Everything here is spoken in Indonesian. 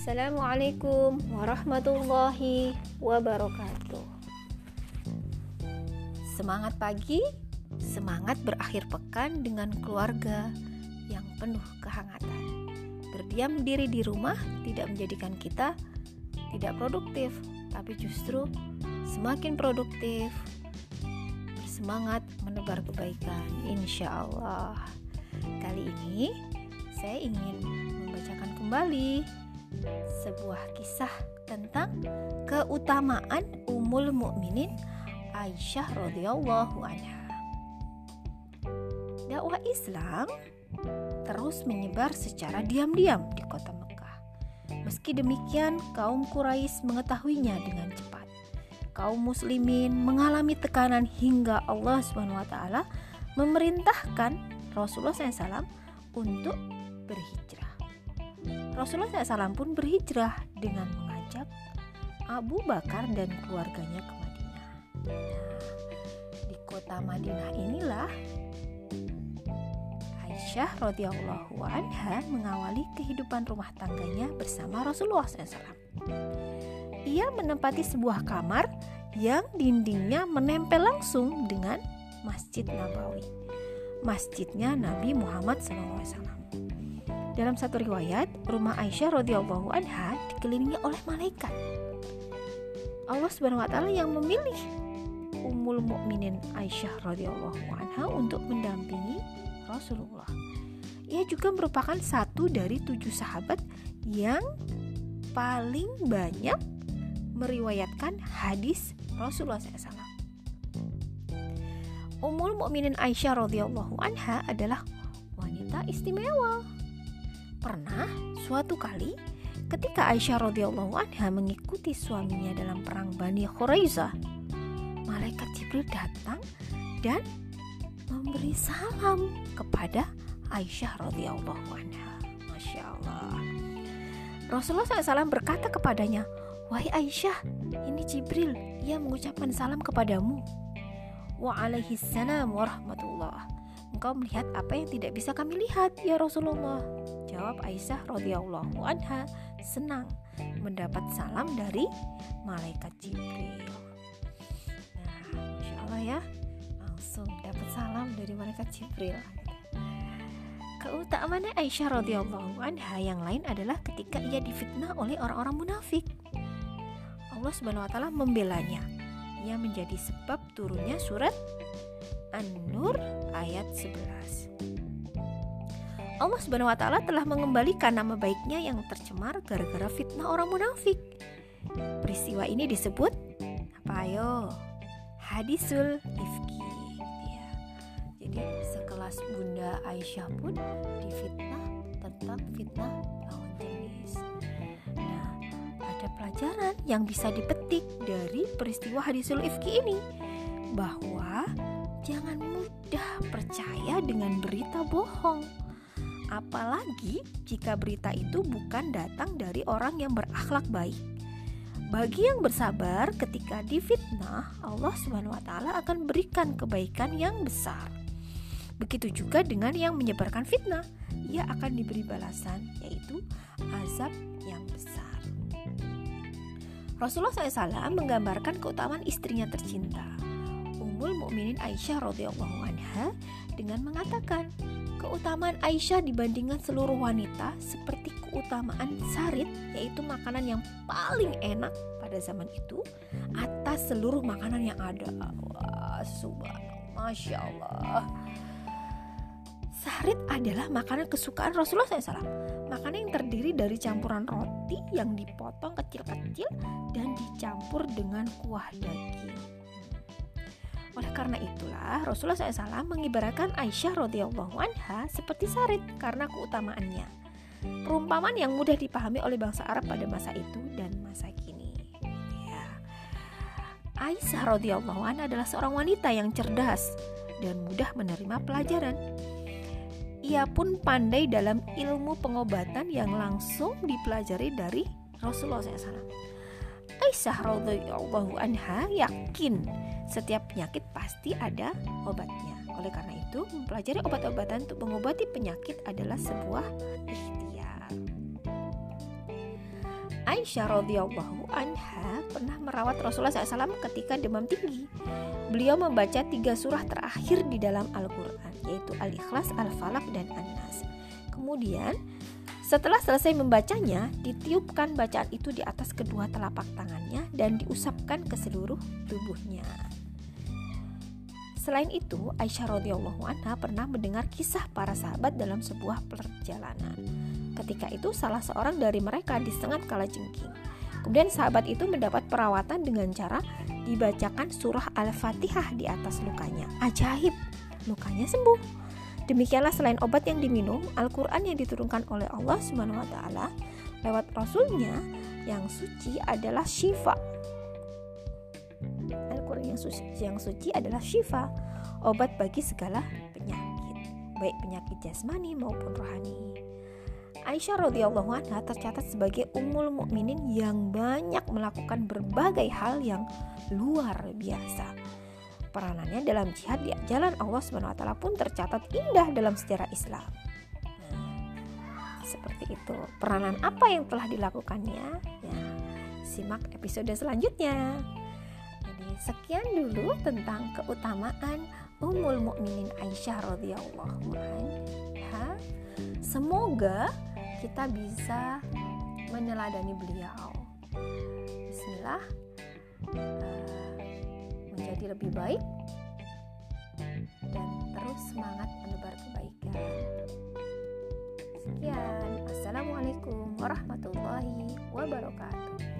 Assalamualaikum warahmatullahi wabarakatuh. Semangat pagi, semangat berakhir pekan dengan keluarga yang penuh kehangatan. Berdiam diri di rumah tidak menjadikan kita tidak produktif, tapi justru semakin produktif, bersemangat menebar kebaikan, insya Allah. Kali ini saya ingin membacakan kembali sebuah kisah tentang keutamaan Ummul Mukminin Aisyah radhiyallahu anha. Dakwah Islam terus menyebar secara diam-diam di kota Mekah. Meski demikian, kaum Quraisy mengetahuinya dengan cepat. Kaum muslimin mengalami tekanan hingga Allah SWT memerintahkan Rasulullah SAW untuk berhijrah. Rasulullah SAW pun berhijrah dengan mengajak Abu Bakar dan keluarganya ke Madinah. Nah, di kota Madinah inilah Aisyah radhiyallahu anha mengawali kehidupan rumah tangganya bersama Rasulullah SAW. Ia menempati sebuah kamar yang dindingnya menempel langsung dengan Masjid Nabawi, masjidnya Nabi Muhammad SAW. Dalam satu riwayat, rumah Aisyah radhiyallahu anha dikelilingi oleh malaikat. Allah Subhanahu wa taala yang memilih Ummul Mukminin Aisyah radhiyallahu anha untuk mendampingi Rasulullah. Ia juga merupakan satu dari tujuh sahabat yang paling banyak meriwayatkan hadis Rasulullah SAW. Ummul Mukminin Aisyah radhiyallahu anha adalah wanita istimewa Pernah suatu kali ketika Aisyah radhiyallahu anha mengikuti suaminya dalam perang Bani Quraizah, malaikat Jibril datang dan memberi salam kepada Aisyah radhiyallahu anha. Masya Allah. Rasulullah SAW berkata kepadanya, Wahai Aisyah, ini Jibril, ia mengucapkan salam kepadamu. Wa alaihi salam warahmatullah. Engkau melihat apa yang tidak bisa kami lihat, ya Rasulullah. Jawab Aisyah radhiyallahu anha, senang mendapat salam dari malaikat Jibril. Nah, masya Allah ya, langsung dapat salam dari malaikat Jibril. Keutamaan Aisyah radhiyallahu anha yang lain adalah ketika ia difitnah oleh orang-orang munafik. Allah Subhanahu wa taala membelanya. Ia menjadi sebab turunnya surat An-Nur ayat 11. Allah Subhanahu wa taala telah mengembalikan nama baiknya yang tercemar gara-gara fitnah orang munafik. Peristiwa ini disebut apa ayo? Hadisul ifki ya. Jadi sekelas Bunda Aisyah pun difitnah tentang fitnah lawan jenis. Nah, ada pelajaran yang bisa dipetik dari peristiwa hadisul ifki ini bahwa jangan mudah percaya dengan berita bohong. Apalagi jika berita itu bukan datang dari orang yang berakhlak baik. Bagi yang bersabar ketika difitnah, Allah Subhanahu wa taala akan berikan kebaikan yang besar. Begitu juga dengan yang menyebarkan fitnah, ia akan diberi balasan yaitu azab yang besar. Rasulullah SAW menggambarkan keutamaan istrinya tercinta. Ummul Mukminin Aisyah radhiyallahu anha dengan mengatakan, keutamaan Aisyah dibandingkan seluruh wanita seperti keutamaan sarit yaitu makanan yang paling enak pada zaman itu atas seluruh makanan yang ada. Wah, subhanallah, masya Allah. Sarit adalah makanan kesukaan Rasulullah SAW. Makanan yang terdiri dari campuran roti yang dipotong kecil-kecil dan dicampur dengan kuah daging. Oleh karena itulah Rasulullah SAW mengibaratkan Aisyah radhiyallahu anha seperti sarit karena keutamaannya. Perumpamaan yang mudah dipahami oleh bangsa Arab pada masa itu dan masa kini. Ya. Aisyah radhiyallahu anha adalah seorang wanita yang cerdas dan mudah menerima pelajaran. Ia pun pandai dalam ilmu pengobatan yang langsung dipelajari dari Rasulullah SAW. Aisyah radhiyallahu anha yakin setiap penyakit pasti ada obatnya. Oleh karena itu, mempelajari obat-obatan untuk mengobati penyakit adalah sebuah ikhtiar. Aisyah radhiyallahu anha pernah merawat Rasulullah SAW ketika demam tinggi. Beliau membaca tiga surah terakhir di dalam Al-Quran, yaitu Al-Ikhlas, Al-Falaq, dan An-Nas. Kemudian, setelah selesai membacanya, ditiupkan bacaan itu di atas kedua telapak tangannya dan diusapkan ke seluruh tubuhnya. Selain itu, Aisyah radhiyallahu anha pernah mendengar kisah para sahabat dalam sebuah perjalanan. Ketika itu salah seorang dari mereka disengat kala jengking. Kemudian sahabat itu mendapat perawatan dengan cara dibacakan surah Al-Fatihah di atas lukanya. Ajaib, lukanya sembuh. Demikianlah selain obat yang diminum, Al-Quran yang diturunkan oleh Allah Subhanahu wa taala lewat rasulnya yang suci adalah syifa. Al-Quran yang suci, yang suci adalah syifa, obat bagi segala penyakit, baik penyakit jasmani maupun rohani. Aisyah radhiyallahu anha tercatat sebagai ummul mukminin yang banyak melakukan berbagai hal yang luar biasa. Peranannya dalam jihad di jalan Allah SWT pun tercatat indah dalam sejarah Islam. Seperti itu. Peranan apa yang telah dilakukannya? Ya, simak episode selanjutnya. Jadi sekian dulu tentang keutamaan Ummul Mukminin Aisyah radhiyallahu anha. Semoga kita bisa meneladani beliau. Bismillah, uh, menjadi lebih baik dan terus semangat menebar kebaikan. Sekian, assalamualaikum warahmatullahi wabarakatuh.